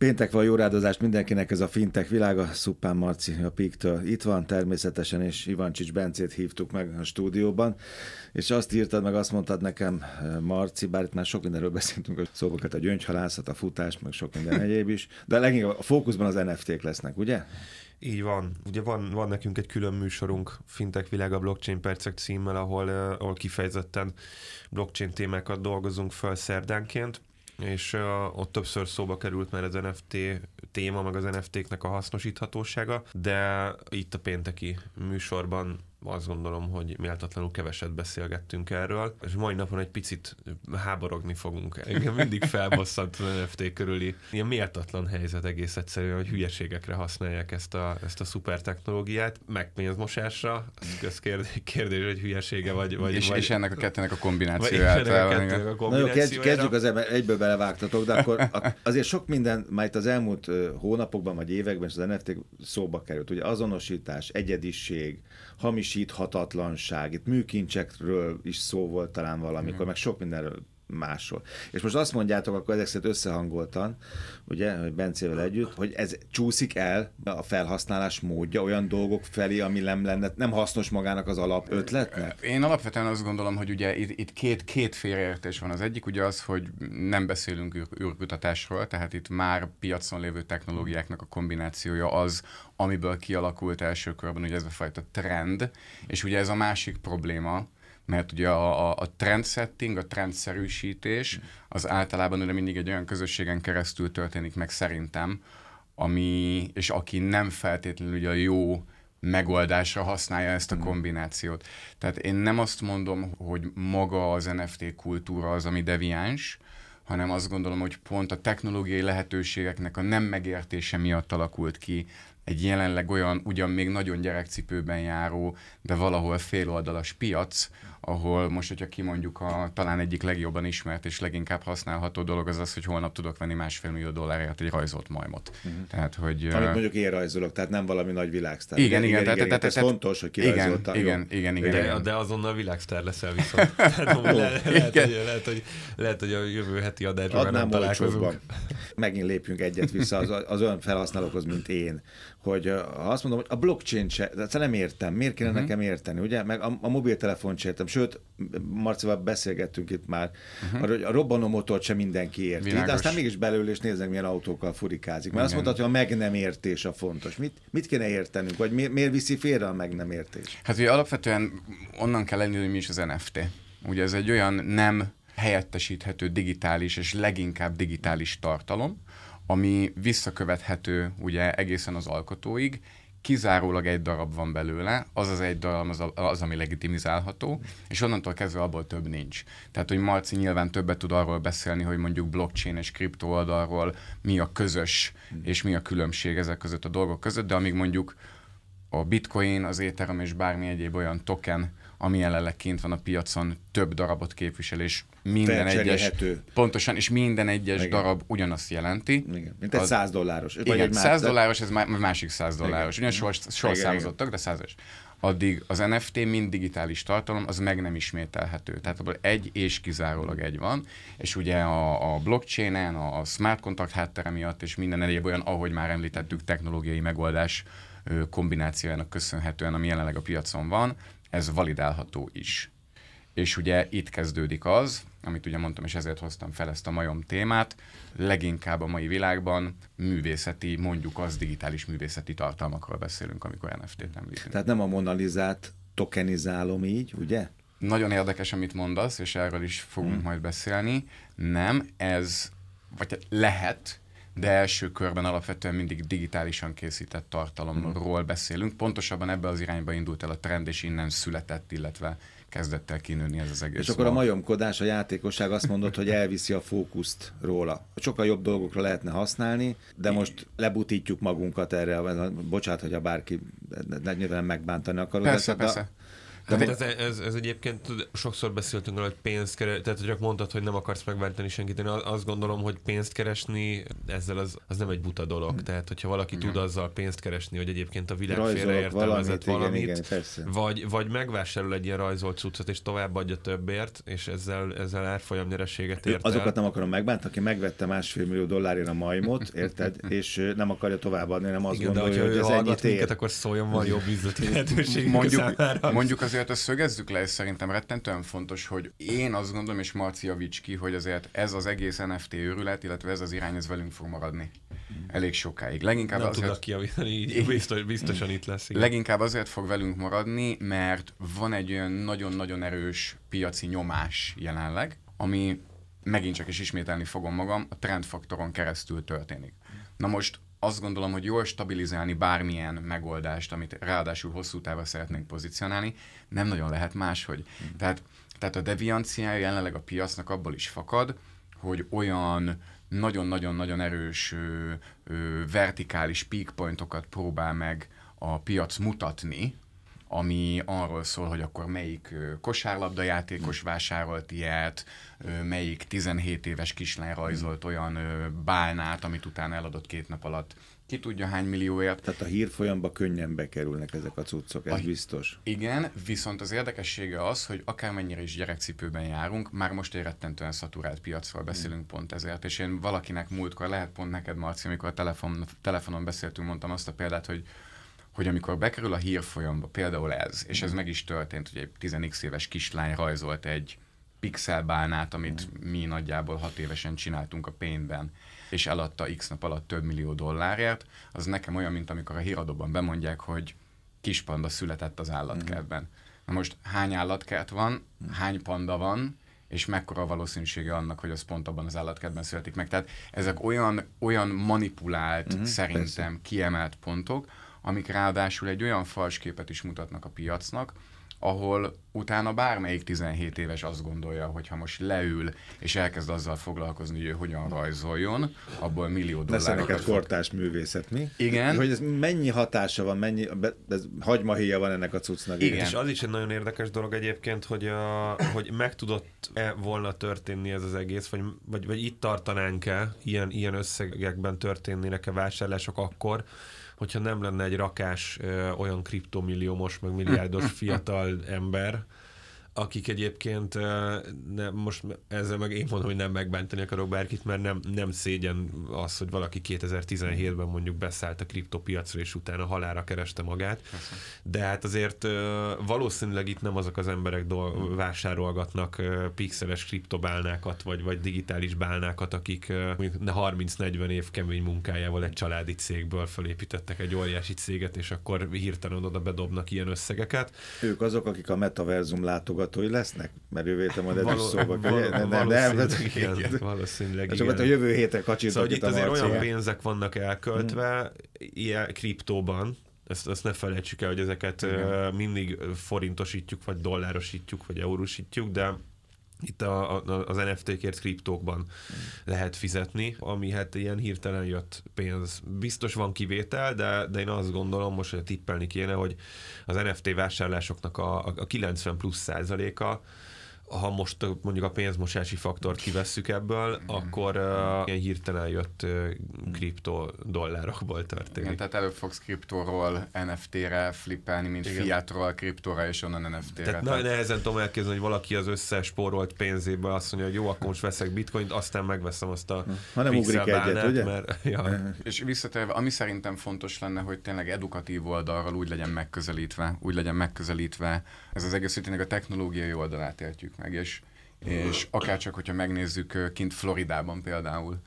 Péntek van, jó rádozást mindenkinek, ez a fintech világa, Szupán Marci a Piktől itt van természetesen, és Ivancsics Bencét hívtuk meg a stúdióban, és azt írtad meg, azt mondtad nekem, Marci, bár itt már sok mindenről beszéltünk, hogy szóval a gyöngyhalászat, a futás, meg sok minden egyéb is, de leginkább a fókuszban az NFT-k lesznek, ugye? Így van. Ugye van, van nekünk egy külön műsorunk, Fintech Világa Blockchain Percek címmel, ahol, ahol kifejezetten blockchain témákat dolgozunk fel szerdánként, és uh, ott többször szóba került már az NFT téma, meg az NFT-knek a hasznosíthatósága, de itt a pénteki műsorban azt gondolom, hogy méltatlanul keveset beszélgettünk erről, és mai napon egy picit háborogni fogunk. Engem mindig felbosszant az NFT körüli ilyen méltatlan helyzet egész egyszerűen, hogy hülyeségekre használják ezt a, ezt a szuper technológiát, meg pénzmosásra, az kérdés, kérdés, hogy hülyesége vagy... vagy és, vagy és ennek a kettőnek a kombinációját. A, a Na jó, kezdjük, kezdjük az egyből belevágtatok, de akkor azért sok minden, már itt az elmúlt hónapokban vagy években az NFT szóba került. Ugye azonosítás, egyediség, hamisíthatatlanság, itt műkincsekről is szó volt talán valamikor, mm. meg sok mindenről másról. És most azt mondjátok, akkor ezek szerint összehangoltan, ugye, hogy Bencével együtt, hogy ez csúszik el a felhasználás módja olyan dolgok felé, ami nem lenne, nem hasznos magának az alap ötletnek? Én alapvetően azt gondolom, hogy ugye itt, itt két, két félreértés van. Az egyik ugye az, hogy nem beszélünk űr, űrkutatásról, tehát itt már piacon lévő technológiáknak a kombinációja az, amiből kialakult első körben ugye ez a fajta trend, és ugye ez a másik probléma, mert ugye a, a, a trendsetting, a trendszerűsítés az általában ugye mindig egy olyan közösségen keresztül történik meg szerintem, ami, és aki nem feltétlenül ugye a jó megoldásra használja ezt a mm. kombinációt. Tehát én nem azt mondom, hogy maga az NFT kultúra az, ami deviáns, hanem azt gondolom, hogy pont a technológiai lehetőségeknek a nem megértése miatt alakult ki egy jelenleg olyan, ugyan még nagyon gyerekcipőben járó, de valahol féloldalas piac, ahol most, hogyha kimondjuk a talán egyik legjobban ismert és leginkább használható dolog az az, hogy holnap tudok venni másfél millió dollárért egy rajzolt majmot. Uh-huh. Tehát, hogy... Amit mondjuk én rajzolok, tehát nem valami nagy világsztár. Igen, igen, igen, igen, tehát, ez fontos, hogy kirajzolta. Igen, igen, igen, de, igen. De azonnal világsztár leszel viszont. tehát, le, lehet, hogy, lehet, hogy, lehet, hogy a jövő heti adásban nem találkozunk. Megint lépjünk egyet vissza az, az olyan felhasználókhoz, mint én, hogy azt mondom, hogy a blockchain se, de nem értem, miért kéne uh-huh. nekem érteni, ugye? Meg a, a mobiltelefon sem értem, sőt, Marcival beszélgettünk itt már, uh-huh. arra, hogy a robbanó motort sem mindenki érti, Világos. de aztán mégis belül és nézzek, milyen autókkal furikázik. Mert Igen. azt mondtad, hogy a meg nem értés a fontos. Mit, mit kéne értenünk, vagy miért, miért viszi félre a meg nem értés? Hát ugye alapvetően onnan kell lenni, hogy mi is az NFT. Ugye ez egy olyan nem helyettesíthető digitális és leginkább digitális tartalom, ami visszakövethető ugye egészen az alkotóig, kizárólag egy darab van belőle, az az egy darab az, az, ami legitimizálható, és onnantól kezdve abból több nincs. Tehát, hogy Marci nyilván többet tud arról beszélni, hogy mondjuk blockchain és kripto oldalról mi a közös, és mi a különbség ezek között a dolgok között, de amíg mondjuk a bitcoin, az Ethereum és bármi egyéb olyan token, ami jelenleg kint van a piacon, több darabot képvisel, és minden egyes, pontosan, és minden egyes Igen. darab ugyanazt jelenti. Igen. Mint egy 100 dolláros. Igen, egy 100 dolláros, ez már másik 100 dolláros. Ugyan sor, sor számozottak, de 100 addig az NFT mind digitális tartalom, az meg nem ismételhető. Tehát abból egy és kizárólag egy van, és ugye a, a blockchain-en, a smart contract háttere miatt, és minden egyéb olyan, ahogy már említettük, technológiai megoldás kombinációjának köszönhetően, ami jelenleg a piacon van, ez validálható is. És ugye itt kezdődik az, amit ugye mondtam, és ezért hoztam fel ezt a majom témát, leginkább a mai világban művészeti, mondjuk az digitális művészeti tartalmakról beszélünk, amikor NFT-t említünk. Tehát nem a monalizát tokenizálom így, ugye? Nagyon érdekes, amit mondasz, és erről is fogunk hmm. majd beszélni. Nem, ez, vagy lehet, de első körben alapvetően mindig digitálisan készített tartalomról hmm. beszélünk. Pontosabban ebbe az irányba indult el a trend, és innen született, illetve kezdett el kinőni ez az egész. És akkor a majomkodás, a játékosság azt mondott, hogy elviszi a fókuszt róla. Sokkal jobb dolgokra lehetne használni, de most lebutítjuk magunkat erre. Bocsát, hogy a bárki nyilván megbántani akarod. Persze, persze. De hát ez, ez, ez, egyébként sokszor beszéltünk arra, hogy pénzt keresni, tehát csak mondtad, hogy nem akarsz megváltani senkit, én azt gondolom, hogy pénzt keresni ezzel az, az nem egy buta dolog. Tehát, hogyha valaki hmm. tud azzal pénzt keresni, hogy egyébként a világ félreértelmezett valamit, valamit igen, vagy, vagy megvásárol egy ilyen rajzolt cuccot, és továbbadja többért, és ezzel, ezzel árfolyam nyereséget ért Azokat nem akarom megbántani, aki megvette másfél millió dollárért a majmot, érted? És nem akarja továbbadni, nem azt Igen, gondolja, hogy ez ennyit ér. akkor szóljon, van jobb üzleti lehetőség. Mondjuk, mondjuk azért azt szögezzük le, és szerintem rettentően fontos, hogy én azt gondolom, és Marci javíts ki, hogy azért ez az egész NFT őrület, illetve ez az irány, ez velünk fog maradni. Elég sokáig. Leginkább nem azért... tudok kijavítani, így biztos, biztosan itt lesz. Igen. Leginkább azért fog velünk maradni, mert van egy olyan nagyon-nagyon erős piaci nyomás jelenleg, ami megint csak is ismételni fogom magam, a trendfaktoron keresztül történik. Na most azt gondolom, hogy jól stabilizálni bármilyen megoldást, amit ráadásul hosszú távra szeretnénk pozícionálni, nem nagyon lehet máshogy. Mm. Tehát, tehát a devianciája jelenleg a piacnak abból is fakad, hogy olyan nagyon-nagyon-nagyon erős ö, ö, vertikális peak pointokat próbál meg a piac mutatni, ami arról szól, hogy akkor melyik kosárlabda játékos vásárolt ilyet, melyik 17 éves kislány rajzolt olyan bálnát, amit utána eladott két nap alatt ki tudja hány millióért. Tehát a hírfolyamba könnyen bekerülnek ezek a cuccok, ez a, biztos. Igen, viszont az érdekessége az, hogy akármennyire is gyerekcipőben járunk, már most egy rettentően szaturált piacról beszélünk mm. pont ezért, és én valakinek múltkor, lehet pont neked Marci, amikor a telefon, telefonon beszéltünk, mondtam azt a példát, hogy hogy amikor bekerül a hírfolyamba, például ez, és ez meg is történt, hogy egy 10 éves kislány rajzolt egy pixelbálnát, amit mi nagyjából hat évesen csináltunk a pénzben, és eladta x nap alatt több millió dollárért, az nekem olyan, mint amikor a híradóban bemondják, hogy kis panda született az állatkertben. Na most hány állatkert van, hány panda van, és mekkora a valószínűsége annak, hogy az pont abban az állatkertben születik meg. Tehát ezek olyan, olyan manipulált, uh-huh, szerintem persze. kiemelt pontok, amik ráadásul egy olyan falsképet is mutatnak a piacnak, ahol utána bármelyik 17 éves azt gondolja, hogy ha most leül és elkezd azzal foglalkozni, hogy ő hogyan rajzoljon, abból millió dollárokat... Ez neked kortás művészet, mi? Igen. Hogy ez mennyi hatása van, mennyi ez hagymahéja van ennek a cuccnak. Igen. És az is egy nagyon érdekes dolog egyébként, hogy, a, hogy meg tudott-e volna történni ez az egész, vagy, vagy, vagy itt tartanánk-e, ilyen, ilyen összegekben történnének-e vásárlások akkor, hogyha nem lenne egy rakás olyan kriptomilliómos, meg milliárdos fiatal ember, akik egyébként ne, most ezzel meg én mondom, hogy nem megbántani akarok bárkit, mert nem, nem szégyen az, hogy valaki 2017-ben mondjuk beszállt a kriptopiacra, és utána halára kereste magát. De hát azért valószínűleg itt nem azok az emberek dol- vásárolgatnak pixeles kriptobálnákat, vagy, vagy digitális bálnákat, akik mondjuk 30-40 év kemény munkájával egy családi cégből felépítettek egy óriási céget, és akkor hirtelen oda bedobnak ilyen összegeket. Ők azok, akik a metaverzum látogat hallgatói lesznek? Mert jövő héten majd ez is szóba kerül. Nem, nem, nem, igen, igen. valószínűleg igen. a jövő héten kacsintok szóval itt azért olyan pénzek vannak elköltve, hmm. ilyen kriptóban, ezt, ezt ne felejtsük el, hogy ezeket uh, mindig forintosítjuk, vagy dollárosítjuk, vagy eurósítjuk, de itt a, a, az NFT-kért kriptókban lehet fizetni, ami hát ilyen hirtelen jött pénz. Biztos van kivétel, de, de én azt gondolom, most hogy tippelni kéne, hogy az NFT vásárlásoknak a, a 90 plusz százaléka ha most mondjuk a pénzmosási faktort kivesszük ebből, mm. akkor uh, ilyen hirtelen jött uh, kripto dollárokból történik. Igen, tehát előbb fogsz kriptóról NFT-re flippelni, mint Igen. fiatról kriptóra és onnan NFT-re. Tehát, tehát nehezen tudom elképzelni, hogy valaki az összes spórolt pénzéből azt mondja, hogy jó, akkor most veszek bitcoint, aztán megveszem azt a Ha nem ugrik egyet, ugye? Mert, ja. És visszatérve, ami szerintem fontos lenne, hogy tényleg edukatív oldalról úgy legyen megközelítve, úgy legyen megközelítve ez az egész, hogy tényleg a technológiai oldalát értjük meg, és, és akárcsak, hogyha megnézzük kint Floridában például,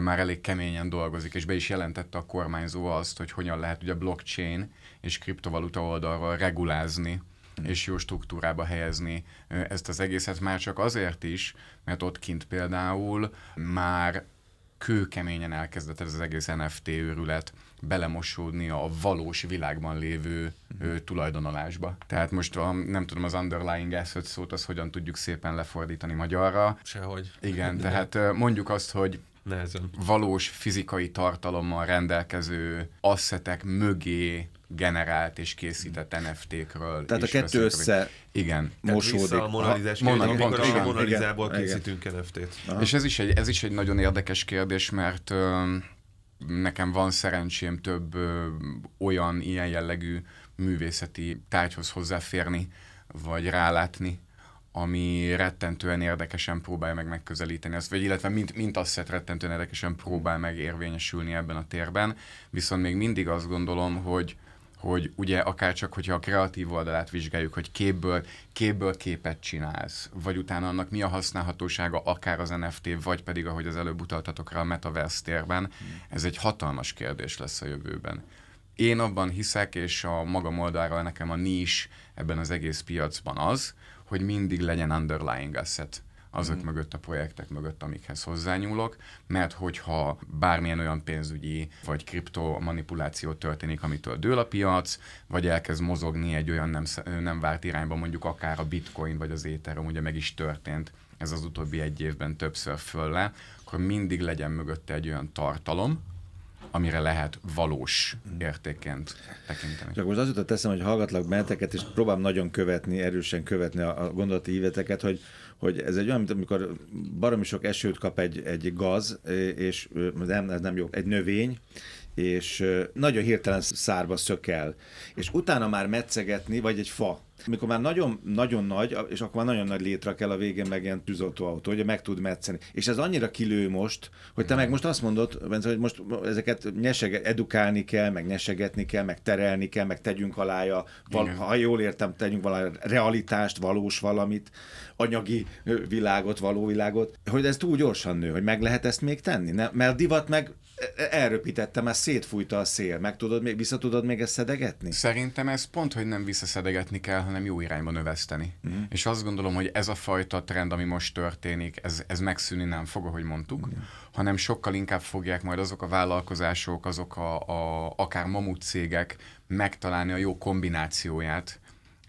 már elég keményen dolgozik, és be is jelentette a kormányzó azt, hogy hogyan lehet ugye blockchain és kriptovaluta oldalról regulázni, és jó struktúrába helyezni ezt az egészet, már csak azért is, mert ott kint például már kőkeményen elkezdett ez az egész NFT őrület belemosódni a valós világban lévő ö, tulajdonolásba. Tehát most a, nem tudom, az underlying asset szót, az hogyan tudjuk szépen lefordítani magyarra. Sehogy. Igen, tehát mondjuk azt, hogy Nehezen. valós fizikai tartalommal rendelkező asszetek mögé generált és készített NFT-kről. Tehát a kettő össze igen. mosódik. a monalizás a monalizából készítünk NFT-t. És ez is, egy, ez is egy nagyon érdekes kérdés, mert ö, nekem van szerencsém több ö, olyan ilyen jellegű művészeti tárgyhoz hozzáférni, vagy rálátni, ami rettentően érdekesen próbálja meg megközelíteni azt, vagy illetve mint, mint asszet rettentően érdekesen próbál meg érvényesülni ebben a térben, viszont még mindig azt gondolom, hogy hogy ugye akár csak, hogyha a kreatív oldalát vizsgáljuk, hogy képből, képből képet csinálsz, vagy utána annak mi a használhatósága akár az NFT, vagy pedig, ahogy az előbb utaltatok rá a Metaverse térben, ez egy hatalmas kérdés lesz a jövőben. Én abban hiszek, és a magam oldalról nekem a nis ebben az egész piacban az, hogy mindig legyen underlying asset azok mm. mögött, a projektek mögött, amikhez hozzányúlok, mert hogyha bármilyen olyan pénzügyi vagy kripto manipuláció történik, amitől dől a piac, vagy elkezd mozogni egy olyan nem, nem várt irányba, mondjuk akár a bitcoin vagy az Ethereum, ugye meg is történt ez az utóbbi egy évben többször föl le, akkor mindig legyen mögötte egy olyan tartalom, amire lehet valós értékként tekinteni. Csak most az jutott eszem, hogy hallgatlak benneteket, és próbálom nagyon követni, erősen követni a, gondolati íveteket, hogy, hogy ez egy olyan, mint amikor baromi sok esőt kap egy, egy gaz, és nem, ez nem jó, egy növény, és nagyon hirtelen szárba szökel. És utána már metszegetni, vagy egy fa, amikor már nagyon, nagyon nagy, és akkor már nagyon nagy létre kell a végén meg ilyen tűzoltóautó, hogy meg tud metszeni. És ez annyira kilő most, hogy te meg most azt mondod, Bence, hogy most ezeket nyesege, edukálni kell, meg nyesegetni kell, meg terelni kell, meg tegyünk alája, val, ha jól értem, tegyünk valami realitást, valós valamit, anyagi világot, való világot, hogy ez túl gyorsan nő, hogy meg lehet ezt még tenni. Ne? Mert a divat meg elröpítette, már szétfújta a szél. Meg tudod még, vissza tudod még ezt szedegetni? Szerintem ez pont, hogy nem visszaszedegetni kell, hanem jó irányba növeszteni. Uh-huh. És azt gondolom, hogy ez a fajta trend, ami most történik, ez, ez megszűni nem fog, ahogy mondtuk, uh-huh. hanem sokkal inkább fogják majd azok a vállalkozások, azok a, a akár mamut cégek megtalálni a jó kombinációját,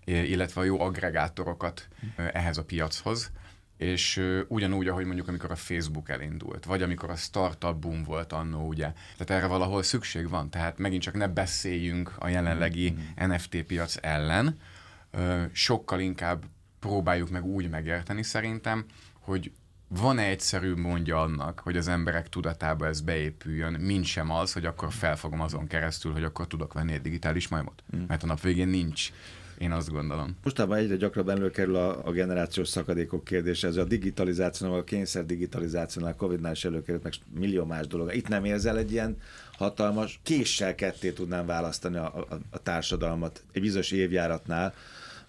illetve a jó agregátorokat uh-huh. ehhez a piachoz és ugyanúgy, ahogy mondjuk amikor a Facebook elindult, vagy amikor a startup boom volt annó, ugye. Tehát erre valahol szükség van, tehát megint csak ne beszéljünk a jelenlegi mm-hmm. NFT piac ellen, sokkal inkább próbáljuk meg úgy megérteni szerintem, hogy van-e egyszerű mondja annak, hogy az emberek tudatába ez beépüljön, mint sem az, hogy akkor felfogom azon keresztül, hogy akkor tudok venni egy digitális majmot. Mm. Mert a nap végén nincs én azt gondolom. Mostában egyre gyakrabban előkerül a, a generációs szakadékok kérdése, ez a digitalizáció, a kényszer digitalizációnál, Covid-nál is előkerült, meg millió más dolog. Itt nem érzel egy ilyen hatalmas, késsel ketté tudnám választani a, a, a társadalmat egy bizonyos évjáratnál,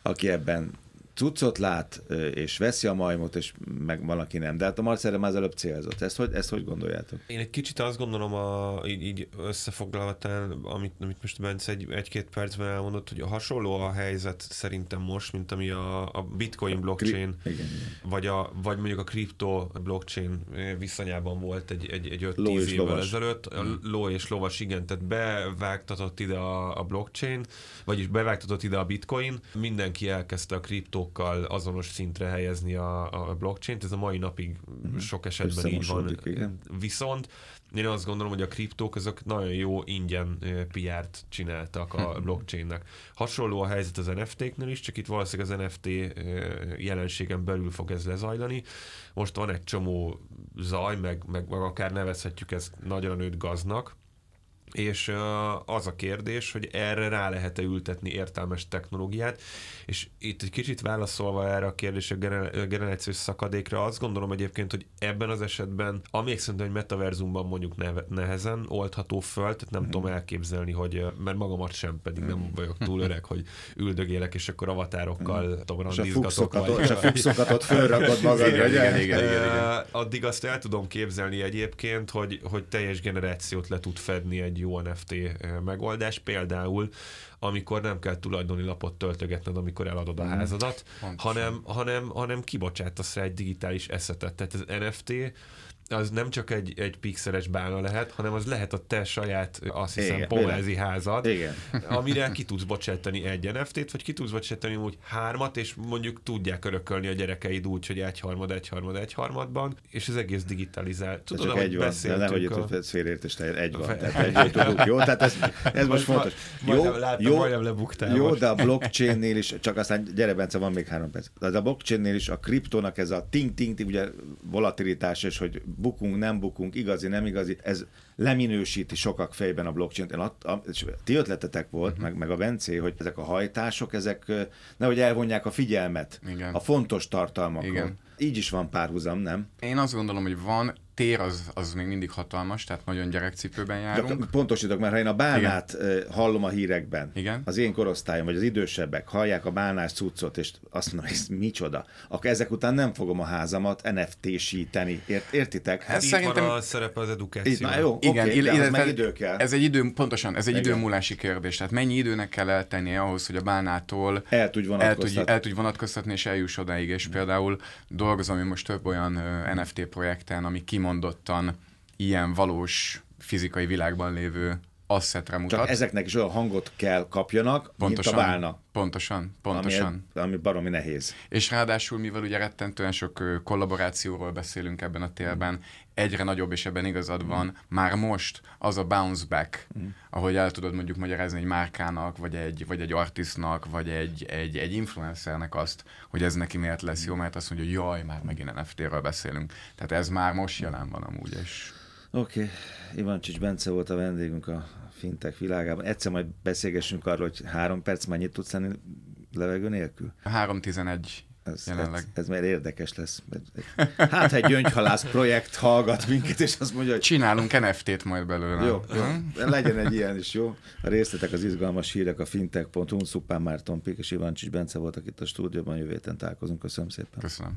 aki ebben cuccot lát, és veszi a majmot, és meg van, aki nem. De hát a Marcel már az előbb célzott. Ezt hogy, ezt hogy gondoljátok? Én egy kicsit azt gondolom, a, így, így összefoglalva, amit, amit most Bence egy, egy-két percben elmondott, hogy a hasonló a helyzet szerintem most, mint ami a, a bitcoin blockchain, Kri- igen, igen. Vagy, a, vagy mondjuk a kripto blockchain viszonyában volt egy, egy, egy 5-10 évvel lovas. ezelőtt. A mm. ló és lovas, igen, tehát bevágtatott ide a, a blockchain, vagyis bevágtatott ide a bitcoin, mindenki elkezdte a kriptó adatokkal azonos szintre helyezni a, a blockchain-t. Ez a mai napig mm-hmm. sok esetben így van. Igen. Viszont én azt gondolom, hogy a kriptók azok nagyon jó ingyen PR-t csináltak a blockchainnek. Hasonló a helyzet az NFT-knél is, csak itt valószínűleg az NFT jelenségen belül fog ez lezajlani. Most van egy csomó zaj, meg, meg, meg akár nevezhetjük ezt nagyon nőtt gaznak, és az a kérdés, hogy erre rá lehet-e ültetni értelmes technológiát, és itt egy kicsit válaszolva erre a kérdésre, a generációs szakadékra, azt gondolom egyébként, hogy ebben az esetben, amíg szerintem, hogy metaverzumban mondjuk nehezen oldható föl, tehát nem mm. tudom elképzelni, hogy, mert magamat sem pedig nem mhm. vagyok túl öreg, hogy üldögélek, és akkor avatárokkal mm. tudom, randizgatok. És a fuxokat ott fölrakod magad. Igen, igen, igen, igen. Addig azt el tudom képzelni egyébként, hogy, hogy teljes generációt le tud fedni egy jó NFT megoldás, például amikor nem kell tulajdoni lapot töltögetned, amikor eladod a mhm. házadat, hanem, hanem, hanem kibocsátasz rá egy digitális eszetet. Tehát az NFT az nem csak egy, egy pixeles bálna lehet, hanem az lehet a te saját, azt hiszem, Igen, pomázi házad, Igen. amire ki tudsz bocsátani egy NFT-t, vagy ki tudsz bocsátani úgy hármat, és mondjuk tudják örökölni a gyerekeid úgy, hogy egyharmad, egyharmad, egyharmadban, és az egész digitalizált. Tudod, csak egy van, de nehogy itt a... félértés, egy van. Tehát egy tudunk, jó? Tehát ez, ez most fontos. Jó, láttam, jó, jó, de a blockchainnél is, csak aztán gyere Bence, van még három perc. De a blockchainnél is a kriptónak ez a ting-ting, ugye volatilitás, és hogy bukunk, nem bukunk, igazi, nem igazi, ez leminősíti sokak fejben a blockchain-t. Én a, a, ti ötletetek volt, uh-huh. meg, meg a Bencé, hogy ezek a hajtások, ezek nehogy elvonják a figyelmet Igen. a fontos tartalmakon. Igen. Így is van párhuzam, nem? Én azt gondolom, hogy van, tér az, az még mindig hatalmas, tehát nagyon gyerekcipőben járunk. De pontosítok, mert ha én a bálnát Igen. hallom a hírekben, Igen. az én korosztályom, vagy az idősebbek hallják a bálnás cuccot, és azt mondom, hogy ez micsoda, akkor ezek után nem fogom a házamat NFT-síteni. Ért, értitek? Ez Itt szerintem... van a szerepe az edukáció. Itt, jó, Igen, okay, de ez idő kell. Ez egy idő, pontosan, ez egy Igen. időmúlási kérdés. Tehát mennyi időnek kell eltenni ahhoz, hogy a bálnától el tudj vonatkoztatni, el tudj, el tudj vonatkoztatni és eljuss odáig, és például dolgozom én most több olyan NFT projekten, ami kimondottan ilyen valós fizikai világban lévő asszetre mutat. Csak ezeknek is olyan hangot kell kapjanak, pontosan, mint a bálna. Pontosan, pontosan. Ami, ami baromi nehéz. És ráadásul, mivel ugye rettentően sok kollaborációról beszélünk ebben a térben, egyre nagyobb, és ebben igazad van, mm. már most az a bounce back, mm. ahogy el tudod mondjuk magyarázni egy márkának, vagy egy, vagy egy artistnak, vagy egy, egy, egy influencernek azt, hogy ez neki miért lesz jó, mert azt mondja, hogy jaj, már megint NFT-ről beszélünk. Tehát ez már most jelen van amúgy, és Oké, okay. Ivancsics Bence volt a vendégünk a fintek világában. Egyszer majd beszélgessünk arról, hogy három perc mennyit tudsz lenni levegő nélkül? 3.11 ez, jelenleg. Ez, ez már érdekes lesz. Hát egy gyöngyhalász projekt hallgat minket, és azt mondja, hogy... Csinálunk NFT-t majd belőle. Jó, jó. legyen egy ilyen is, jó? A részletek, az izgalmas hírek a fintech.hu, Szupán Márton Pik és Ivancsics Bence voltak itt a stúdióban, jövő héten találkozunk. Köszönöm szépen. Köszönöm.